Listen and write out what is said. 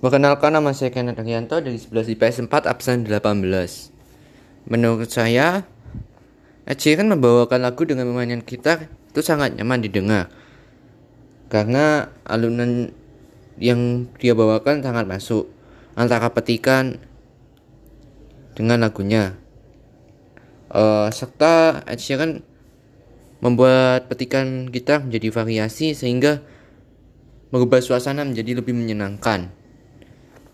Perkenalkan nama saya Kenneth Arianto dari 11 IPS 4 absen 18. Menurut saya, Ed Sheeran membawakan lagu dengan memainkan gitar itu sangat nyaman didengar. Karena alunan yang dia bawakan sangat masuk antara petikan dengan lagunya. Uh, serta Ed Sheeran membuat petikan gitar menjadi variasi sehingga mengubah suasana menjadi lebih menyenangkan.